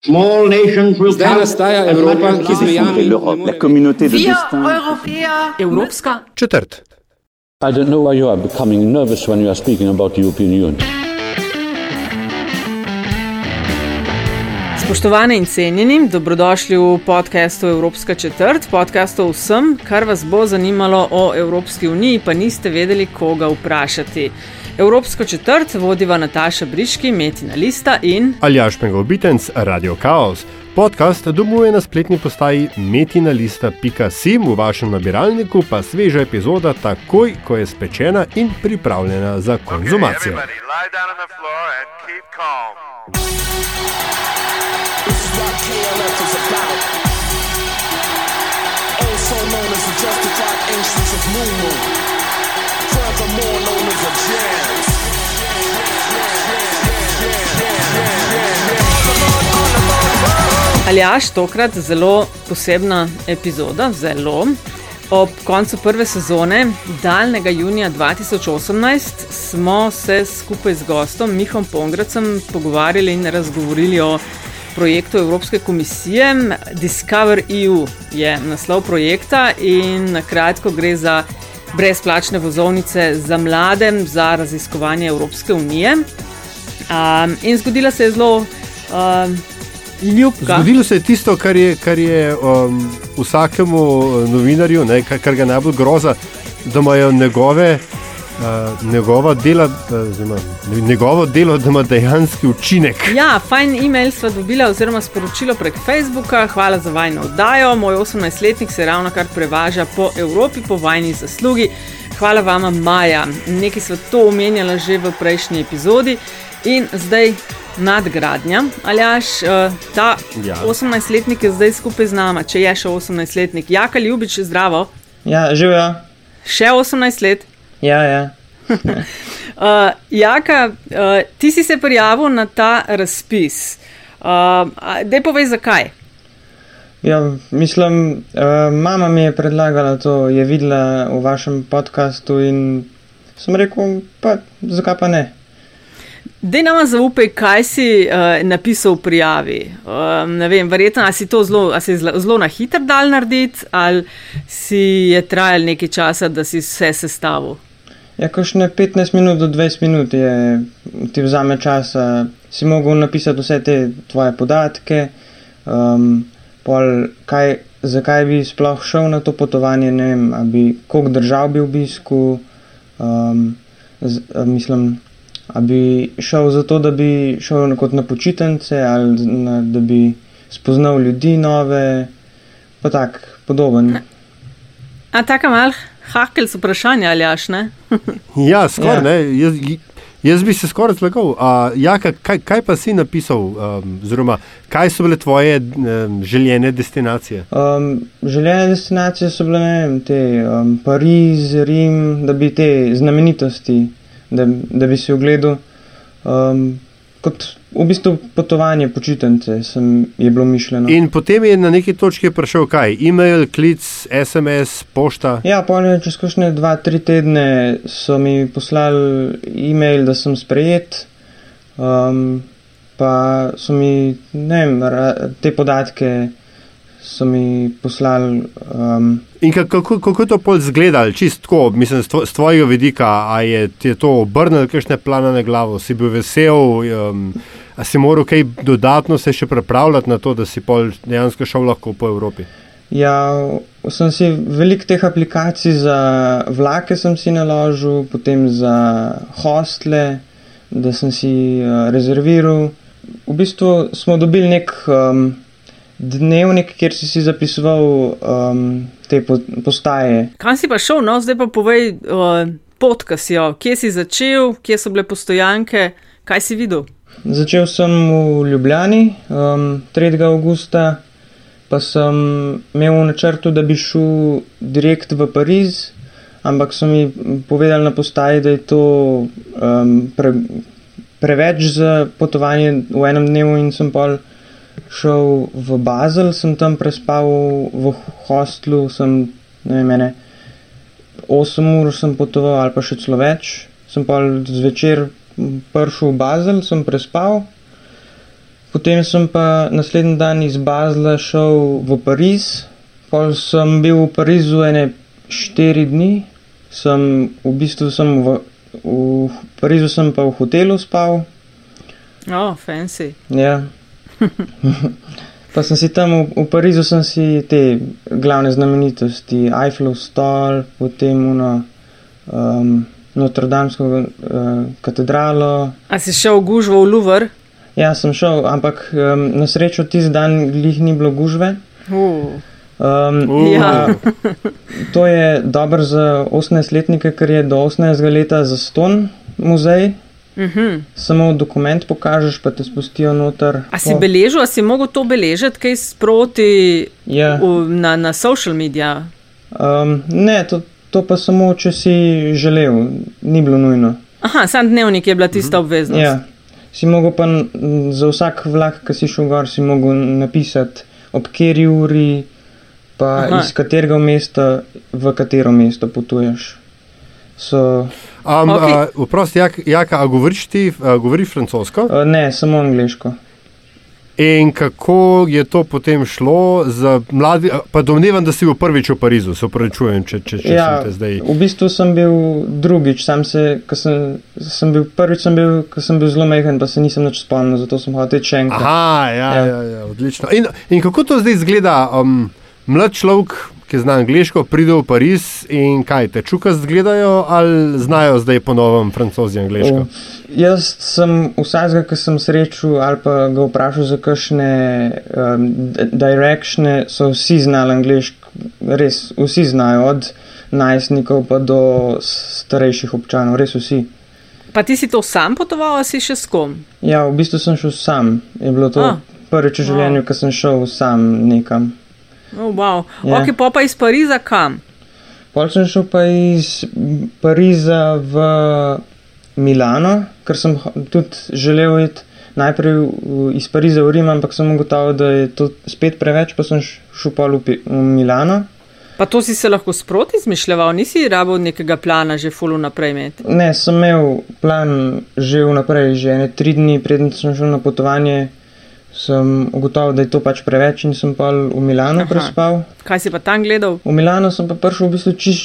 Zdaj nastaja Evropa, ki z mejami la communauté de destin. Evropska četrt. I don't know why you are becoming nervous when you are speaking about the European Union. Spoštovane in cenjeni, dobrodošli v podkastu Evropska četrt, podkastu vsem, kar vas bo zanimalo o Evropski uniji, pa niste vedeli, koga vprašati. Evropsko četrt vodiva Nataša Briški, Metina Lista in Aljaš Megovitenc, Radio Chaos. Podcast domuje na spletni postaji metinalista.sim, v vašem nabiralniku pa sveža epizoda takoj, ko je spečena in pripravljena za konzumacijo. Okay. Also known as the justified ancients of Moon Moon. Forevermore known as the jams. Aljaš, tokrat zelo posebna epizoda, zelo. Ob koncu prve sezone, daljnega junija 2018, smo se skupaj z gostom Mihom Pongracem pogovarjali in razgovorili o projektu Evropske komisije. Discover EU je naslov projekta in na kratko gre za brezplačne vozovnice za mlade, za raziskovanje Evropske unije. Um, in zgodila se je zelo um, ljubka. Zgodilo se je tisto, kar je, kar je um, vsakemu novinarju, ne, kar, kar ga najbolj groza, da imajo njegove. Uh, njegova dela, uh, zima, njegovo delo, da ima dejanski učinek. Ja, fajn e-mail sva dobila, oziroma sporočilo prek Facebooka. Hvala za vajno oddajo. Moj 18-letnik se ravno kar prevaža po Evropi po vajni zaslugi. Hvala vama, Maja. Nekaj sva to omenjala že v prejšnji epizodi. In zdaj nadgradnja. Aljaš, uh, ta Ja. 18-letnik je zdaj skupaj z nama, če je še 18-letnik. Jaka ljubič, zdravo. Ja, živijo. Še 18 let. Ja, ja. Uh, Jaka, uh, ti si se prijavil na ta razpis. Uh, Dej povej, zakaj. ja mislim, uh, mama mi je predlagala to, je videla v vašem podkastu in sem rekel, pa zakaj pa ne. Dej nama zaupaj, kaj si uh, napisal v prijavi. Um, ne vem, verjetno si to zelo, a si zelo na hitro dal narediti, ali si je trajal nekaj časa, da si vse sestavil. Ja, kakšne 15 minut do 20 minut je, ti vzame časa, si mogel napisati vse te tvoje podatke, um, pol, kaj, zakaj bi sploh šel na to potovanje, ne vem, a bi, koliko držav bi obisku, um, z, a, mislim, a bi šel zato, da bi šel kot na počitnice ali na, da bi spoznal ljudi nove, pa tak, podoben. A taka mal hakel z vprašanja, ali jaš ne? Ja, skoraj Ja. ne. Jaz, jaz bi se skoraj zlagal. A, Jaka, kaj, kaj pa si napisal, um, oziroma kaj so bile tvoje um, željene destinacije? Um, željene destinacije so bile ne vem, te um, Pariz, Rim, da bi te znamenitosti, da, da bi si ogledal. Um, kot v bistvu potovanje, počitnice, sem, je bilo mišljeno. In potem je na neki točki prišel kaj? E-mail, klic, SMS, pošta. Ja, polno čez kakšne dva, tri tedne so mi poslali e-mail, da sem sprejet. Um, pa so mi, ne vem, te podatke so mi poslali. Um, In ka- kako, kako to pol izgledalo, čist tako, mislim, z tvo- z tvojega vidika, a je ti je to obrnilo kakšne plane na glavo, si bil vesel, um, a si moral kaj dodatno se še pripravljati na to, da si pol dejansko šel lahko po Evropi. Ja, sem si veliko teh aplikacij za vlake sem si naložil, potem za hostle, da sem si uh, rezerviral. V bistvu smo dobili nek um, dnevnik, kjer si si zapisoval um, te po, postaje. Kam si pa šel, no, zdaj pa povej uh, pot, ki si jo, kje si začel, kje so bile postojanke, kaj si videl. Začel sem v Ljubljani um, 3. augusta, pa sem imel v načrtu, da bi šel direkt v Pariz, ampak so mi povedali na postaji, da je to um, pre, preveč za potovanje v enem dnevu in sem pol šel v Bazel, sem tam prespal v hostlu, sem, ne vem, mene, 8 ur sem potoval ali pa še celo več. Sem pa zvečer prišel v Bazel, sem prespal, Potem sem pa naslednji dan iz Bazla šel v Pariz. Pol sem bil v Parizu ene štiri dni. Sem v bistvu sem v, v Parizu sem pa v hotelu spal. Oh, fancy. Ja. pa sem si tam v, v Parizu sem si te glavne znamenitosti, Eiffelov stol, potem uno, um, Notre-Damesko uh, katedralo. A si šel v gužvo v Louvre? Ja, sem šel, ampak um, na srečo tisti dan glih ni bilo gužve. Uh. Um, Uh. Ja. To je dobro za 18-letnike, ker je do 18. leta za ston muzej. Mhm. Samo dokument pokažeš, pa te spustijo noter. A si Po- beležil, a si mogel to beležiti, kaj sproti Ja. v, na, na social medija? Um, ne, to, to pa samo, če si želel, ni bilo nujno. Aha, sam dnevnik je bila tista obveznost. Ja. Si mogel pa za vsak vlak, ki si šel gor, si mogel napisati ob kateri uri, pa Aha. iz katerega mesta v katero mesto potuješ. So, Um, okay. uh, Prosti, jak, Jaka, a govoriš ti uh, govoriš francosko? uh, ne, samo angliško. In kako je to potem šlo za mladi? a, Pa domnevam, da si bil prvič v Parizu, se upravičujem, če, če, če Ja, sem te zdaj. v bistvu sem bil drugič, sam se, sem, sem bil prvič, sem bil, ko sem bil zelo majhen, pa se nisem več spomnil, zato sem hotel še enkrat. Aha, ja, Ja. ja. Ja, odlično. In, in kako to zdaj izgleda? Um, mlad človek, ki zna angliško, pride v Pariz in kaj te čukas gledajo, ali znajo zdaj ponovno francozi angliško? Jaz sem vsakega, ki sem srečal ali pa ga vprašal za kakšne um, d- directione, so vsi znali angliško, res vsi znajo, od najstnikov pa do starejših občanov, res vsi. Pa ti si to sam potoval, ali si še s kom? Ja, v bistvu sem šel sam, je bilo to Ah. prvič v življenju, ko sem šel sam nekam. Oh, wow. Ja. Ok, pa pa iz Pariza kam? Pol sem šel pa iz Pariza v Milano, ker sem tudi želel iti najprej iz Pariza v Rim, ampak sem ugotovil, da je to spet preveč, pa sem šel pol v, v Milano. Pa to si se lahko sproti izmišljal, nisi rabo nekega plana že fulu naprej imeti. Ne, sem imel plan že vnaprej, že ene tri dni, preden sem šel na potovanje, sem ugotovil, da je to pač preveč in sem pa v Milano Aha. prespal. Kaj si pa tam gledal? V Milano sem pa prišel v bistvu čiš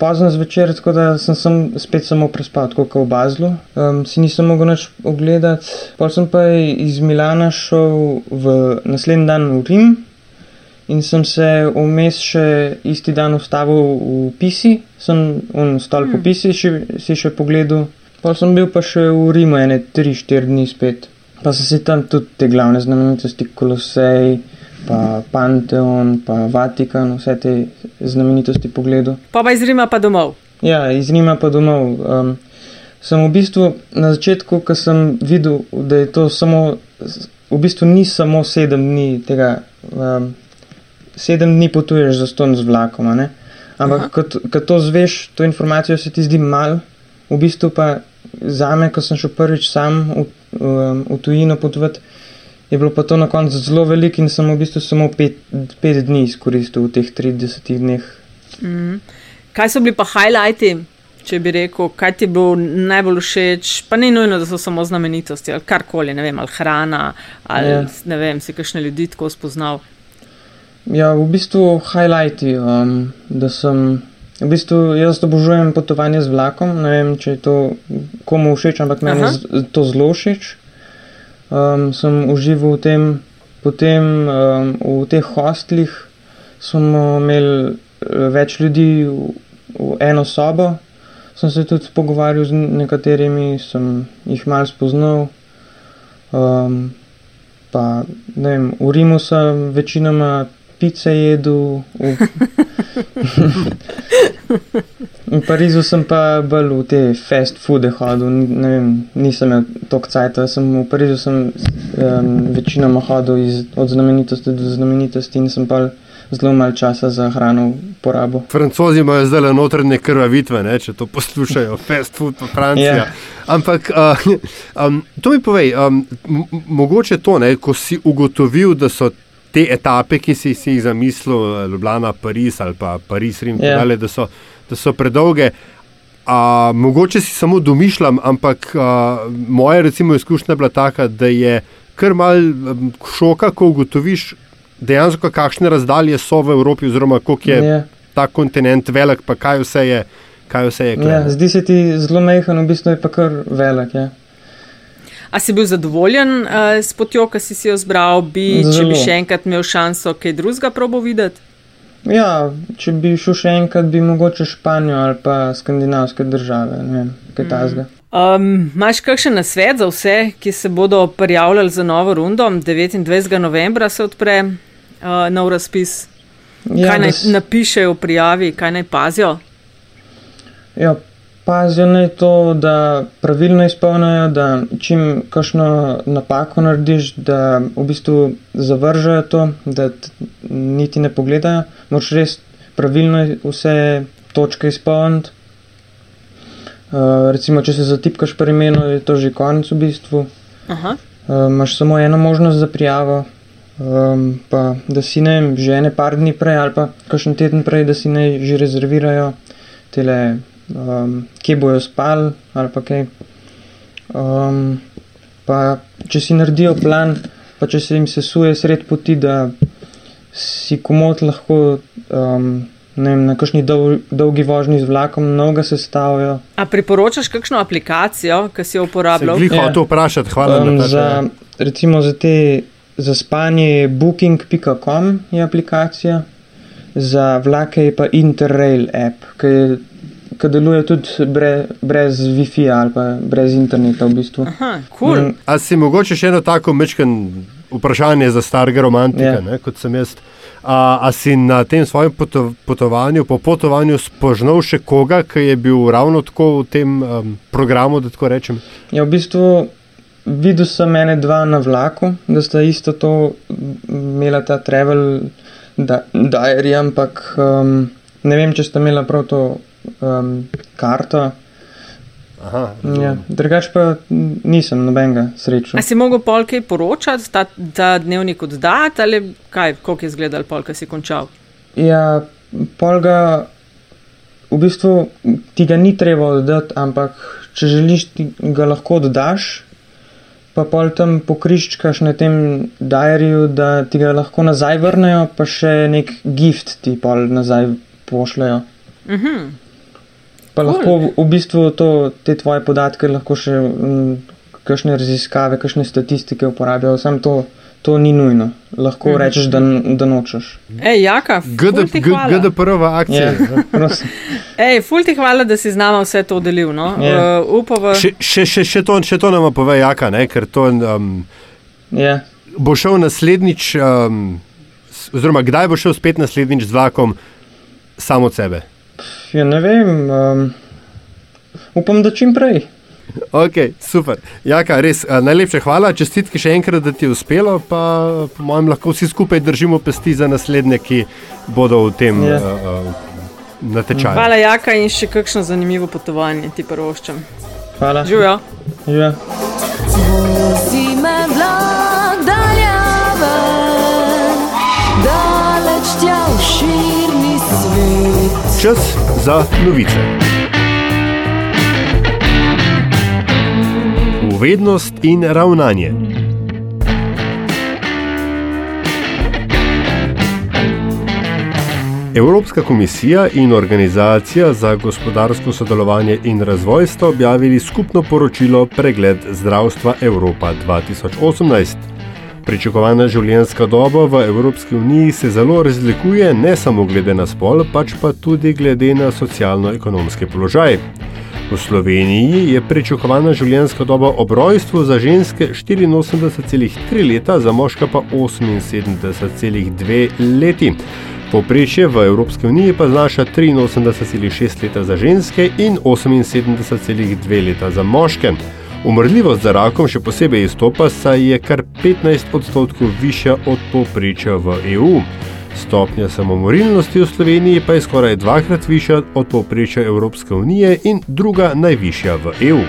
pozno zvečer, tako da sem, sem spet samo prespal, tako kot v Bazlu. Um, si nisem mogel nič ogledati. Pol sem pa iz Milana šel v naslednji dan v Rim in sem se vmes še isti dan ustavil v Pisi, sem un stol po Pisi še, si še pogledal. Pol sem bil pa še v Rimu ene 3-4 dni spet. Pa so si tam tudi te glavne znamenitosti, Kolosej, pa Panteon, pa Vatikan, vse te znamenitosti pogledal. Pa pa iz Rima pa domov. Ja, iz Rima pa domov. Um, sem v bistvu na začetku, ko sem videl, da je to samo, v bistvu ni samo sedem dni tega, um, sedem dni potuješ za ston z vlakom, ampak ko to zveš, to informacijo se ti zdi mal, v bistvu pa za me, ko sem šel prvič sam v, um, v tujino potovati, je bilo pa to na koncu zelo veliko in sem v bistvu samo pet, pet dni izkoristil v teh 30 dneh. Kaj so bili pa highlighti, če bi rekel, kaj ti je bilo najbolj všeč? Pa ni nujno, da so samo znamenitosti ali karkoli, ne vem, ali hrana, ali Ja. ne vem, si kakšne ljudi tako spoznal. Ja, v bistvu highlighti, um, da sem. V bistvu jaz obožujem potovanje z vlakom. Ne vem, če je to komu všeč, ampak meni je to zelo všeč. Um, sem užival v tem, potem um, v teh hostlih smo imeli eh, več ljudi v, v eno sobo. Sem se tudi pogovarjal z nekaterimi, sem jih malo spoznal. Um, pa, ne vem, v Rimu sem večinoma pice jedel, v, v Parizu sem pa bolj v te fast foode hodil, ne vem, nisem imel toliko cajta, sem v Parizu sem um, večinoma hodil iz, od znamenitosti do znamenitosti in sem pa zelo malo časa za hrano porabil. Francozi imajo zdaj le notranje krvavitve, ne, če to poslušajo, fast food pa Francija. Ja. Ampak uh, um, to mi povej, um, mogoče to, ne, ko si ugotovil, da so te etape, ki si, si jih zamislil, eh, Ljubljana, Pariz ali pa Pariz, Rim, Ja. yeah. da, so, da so predolge. A, mogoče si samo domišljam, ampak a, moja recimo, izkušnja je bila taka, da je kar mal šoka, ko ugotoviš dejansko, kakšne razdalje so v Evropi, oziroma koliko je Ja. ta kontinent velik, pa kaj vse je. Kaj vse je Ja, klene. zdi se ti zelo majhen, v bistvu je pa kar velik. Ja. A si bil zadovoljen uh, s potjo, ki si si jo zbral, bi, če bi Zelo. še enkrat imel šanso kaj drugega probo videti? ja, če bi šel še enkrat, bi mogoče Španijo ali pa skandinavske države, ne vem, kaj Mm. tasga. Um, Máš kakšen nasvet za vse, ki se bodo prijavljali za novo rundo? 29. novembra se odpre uh, nov razpis. Ja, kaj da naj s- napišejo v prijavi, kaj naj pazijo? Ja, pazijo naj to, da pravilno izpolnijo, da čim kakšno napako narediš, da v bistvu zavržejo to, da niti ne pogledajo. Moraš res pravilno vse točke izpolniti. Uh, recimo, če se zatipkaš pri imenu, je to že konec v bistvu. Aha. Uh, imaš samo eno možnost za prijavo. Um, pa da si ne že ene par dni prej ali pa kakšen teden prej, da si ne že rezervirajo tele, um, kje bojo spali ali pa kaj. Um, pa če si naredijo plan, pa če se jim sesuje sred poti, da si komod lahko um, ne vem, na kakšni dol, dolgi vožnji z vlakom mnoga sestavijo. A priporočaš kakšno aplikacijo, ki si jo Se uporabljal? glih Ja. hotel vprašati, hvala Um, Nataša. za, recimo za te za spanje je booking.com je aplikacija, za vlake je pa Interrail app, ki, je, ki deluje tudi bre, brez Wi-Fi ali pa brez interneta v bistvu. Aha, cool. Mm, A si mogoče še eno tako mečken vprašanje za starega romantika, Ja. ne, kot sem jaz. A, a si na tem svojem poto, potovanju, po potovanju spoznal še koga, ki je bil ravno tako v tem um, programu, da tako rečem? Ja, v bistvu videl sem ene dva na vlaku, da sta isto to imela ta travel da, diary, ampak um, ne vem, če sta imela prav to um, karto. Aha, Ja, drugač pa nisem nobenega srečal. A si mogel pol kaj poročati, ta, ta dnevnik oddati ali kaj, koliko je izgledal pol, ki si končal? Ja, pol ga v bistvu ti ga ni treba oddati, ampak če želiš, ti ga lahko oddaš, pa pol tam pokriščkaš na tem diariju, da ti ga lahko nazaj vrnejo, pa še nek gift ti pol nazaj pošljajo. Mhm. Pa Cool. lahko v, bistvu to, te tvoje podatke lahko še mm, kakšne raziskave, kakšne statistike uporabijo, sam to, to ni nujno. Lahko Mhm. rečeš, da, da nočeš. Ej, Jaka. GDPR-ova akcija. Ja, ne. prosim. Ej, ful ti hvala, da si z nama vse to delil. No? Ja. Uh, upava, Še, še, še, še to, še to nam pove Jaka, ne, ker to um, Ja. bo šel naslednjič, um, oziroma kdaj bo šel spet naslednjič z vlakom samo od sebe. Ja, ne vem. Um, upam, da čim prej. Ok, super. Jaka, res uh, najlepša hvala, čestitke še enkrat, da ti je uspelo, pa po mojem lahko vsi skupaj držimo pesti za naslednje, ki bodo v tem Ja. uh, uh, natečaju. hvala, Jaka, in še kakšno zanimivo potovanje ti prvoščam. Hvala. Živijo. Živijo. Vozi me vlak daljaven, daleč tja v širni svet. Čas za novice. Uvednost in ravnanje. Evropska komisija in Organizacija za gospodarsko sodelovanje in razvoj sta objavili skupno poročilo Pregled zdravstva Evropa 2018. Pričakovana življenjska doba v Evropski uniji se zelo razlikuje ne samo glede na spol, pač pa tudi glede na socialno-ekonomski položaj. V Sloveniji je pričakovana življenjska doba ob rojstvu za ženske 84,3 leta, za moška pa 78,2 leti. Povprečje v Evropski uniji pa znaša 83,6 leta za ženske in 78,2 leta za moške. Umrljivost za rakom še posebej izstopa, saj je kar 15 odstotkov višja od povprečja v EU. Stopnja samomorilnosti v Sloveniji pa je skoraj dvakrat višja od povprečja Evropske unije in druga najvišja v EU.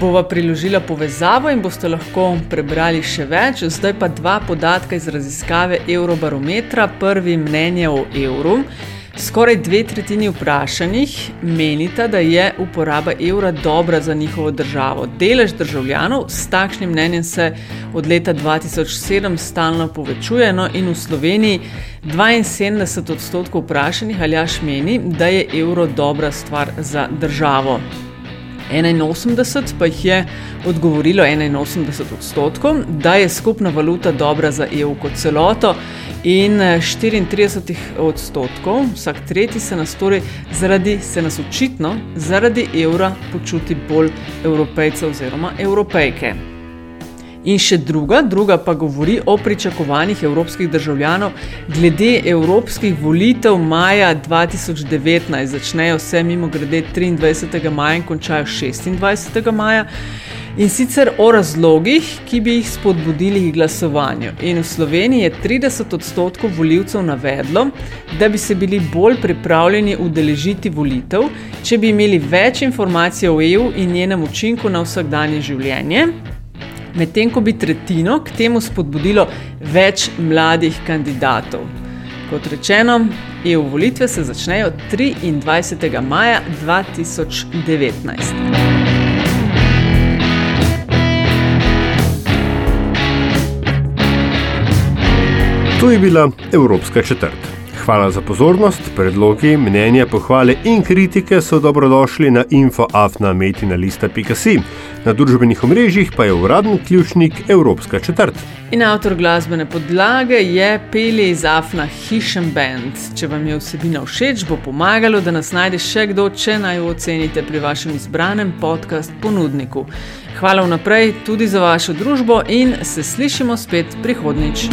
Bova priložila povezavo in boste lahko prebrali še več. Zdaj pa dva podatka iz raziskave Eurobarometra. Prvi mnenje o evru. Skoraj dve tretjini vprašanih menita, da je uporaba evra dobra za njihovo državo. Delež državljanov s takšnim mnenjem se od leta 2007 stalno povečuje, no in v Sloveniji 72 odstotkov vprašanih ali jaš meni, da je evro dobra stvar za državo. 81 pa jih je odgovorilo 81 odstotkov, da je skupna valuta dobra za EU kot celoto, in 34 odstotkov, vsak tretji se nas torej zaradi, se nas očitno zaradi evra počuti bolj evropejce oziroma evropejke. In še druga, druga pa govori o pričakovanjih evropskih državljanov glede evropskih volitev maja 2019. Začnejo se mimo grede 23. maja in končajo 26. maja. In sicer o razlogih, ki bi jih spodbudili k glasovanju. In v Sloveniji je 30 odstotkov voljivcev navedlo, da bi se bili bolj pripravljeni udeležiti volitev, če bi imeli več informacij o EU in njenem učinku na vsakdanje življenje. Medtem ko bi tretjino k temu spodbudilo več mladih kandidatov. Kot rečeno, EU volitve se začnejo 23. maja 2019. To je bila Evropska četrt. Hvala za pozornost, predlogi, mnenja, pohvale in kritike so dobrodošli na infoafnametina.si. Na družbenih omrežjih pa je uradni ključnik Evropska četrt. In avtor glasbene podlage je Peli iz Afna Hišem Band. Če vam je vsebina všeč, bo pomagalo, da nas najde še kdo, če naj jo ocenite pri vašem izbranem podcast ponudniku. Hvala vnaprej tudi za vašo družbo in se slišimo spet prihodnič.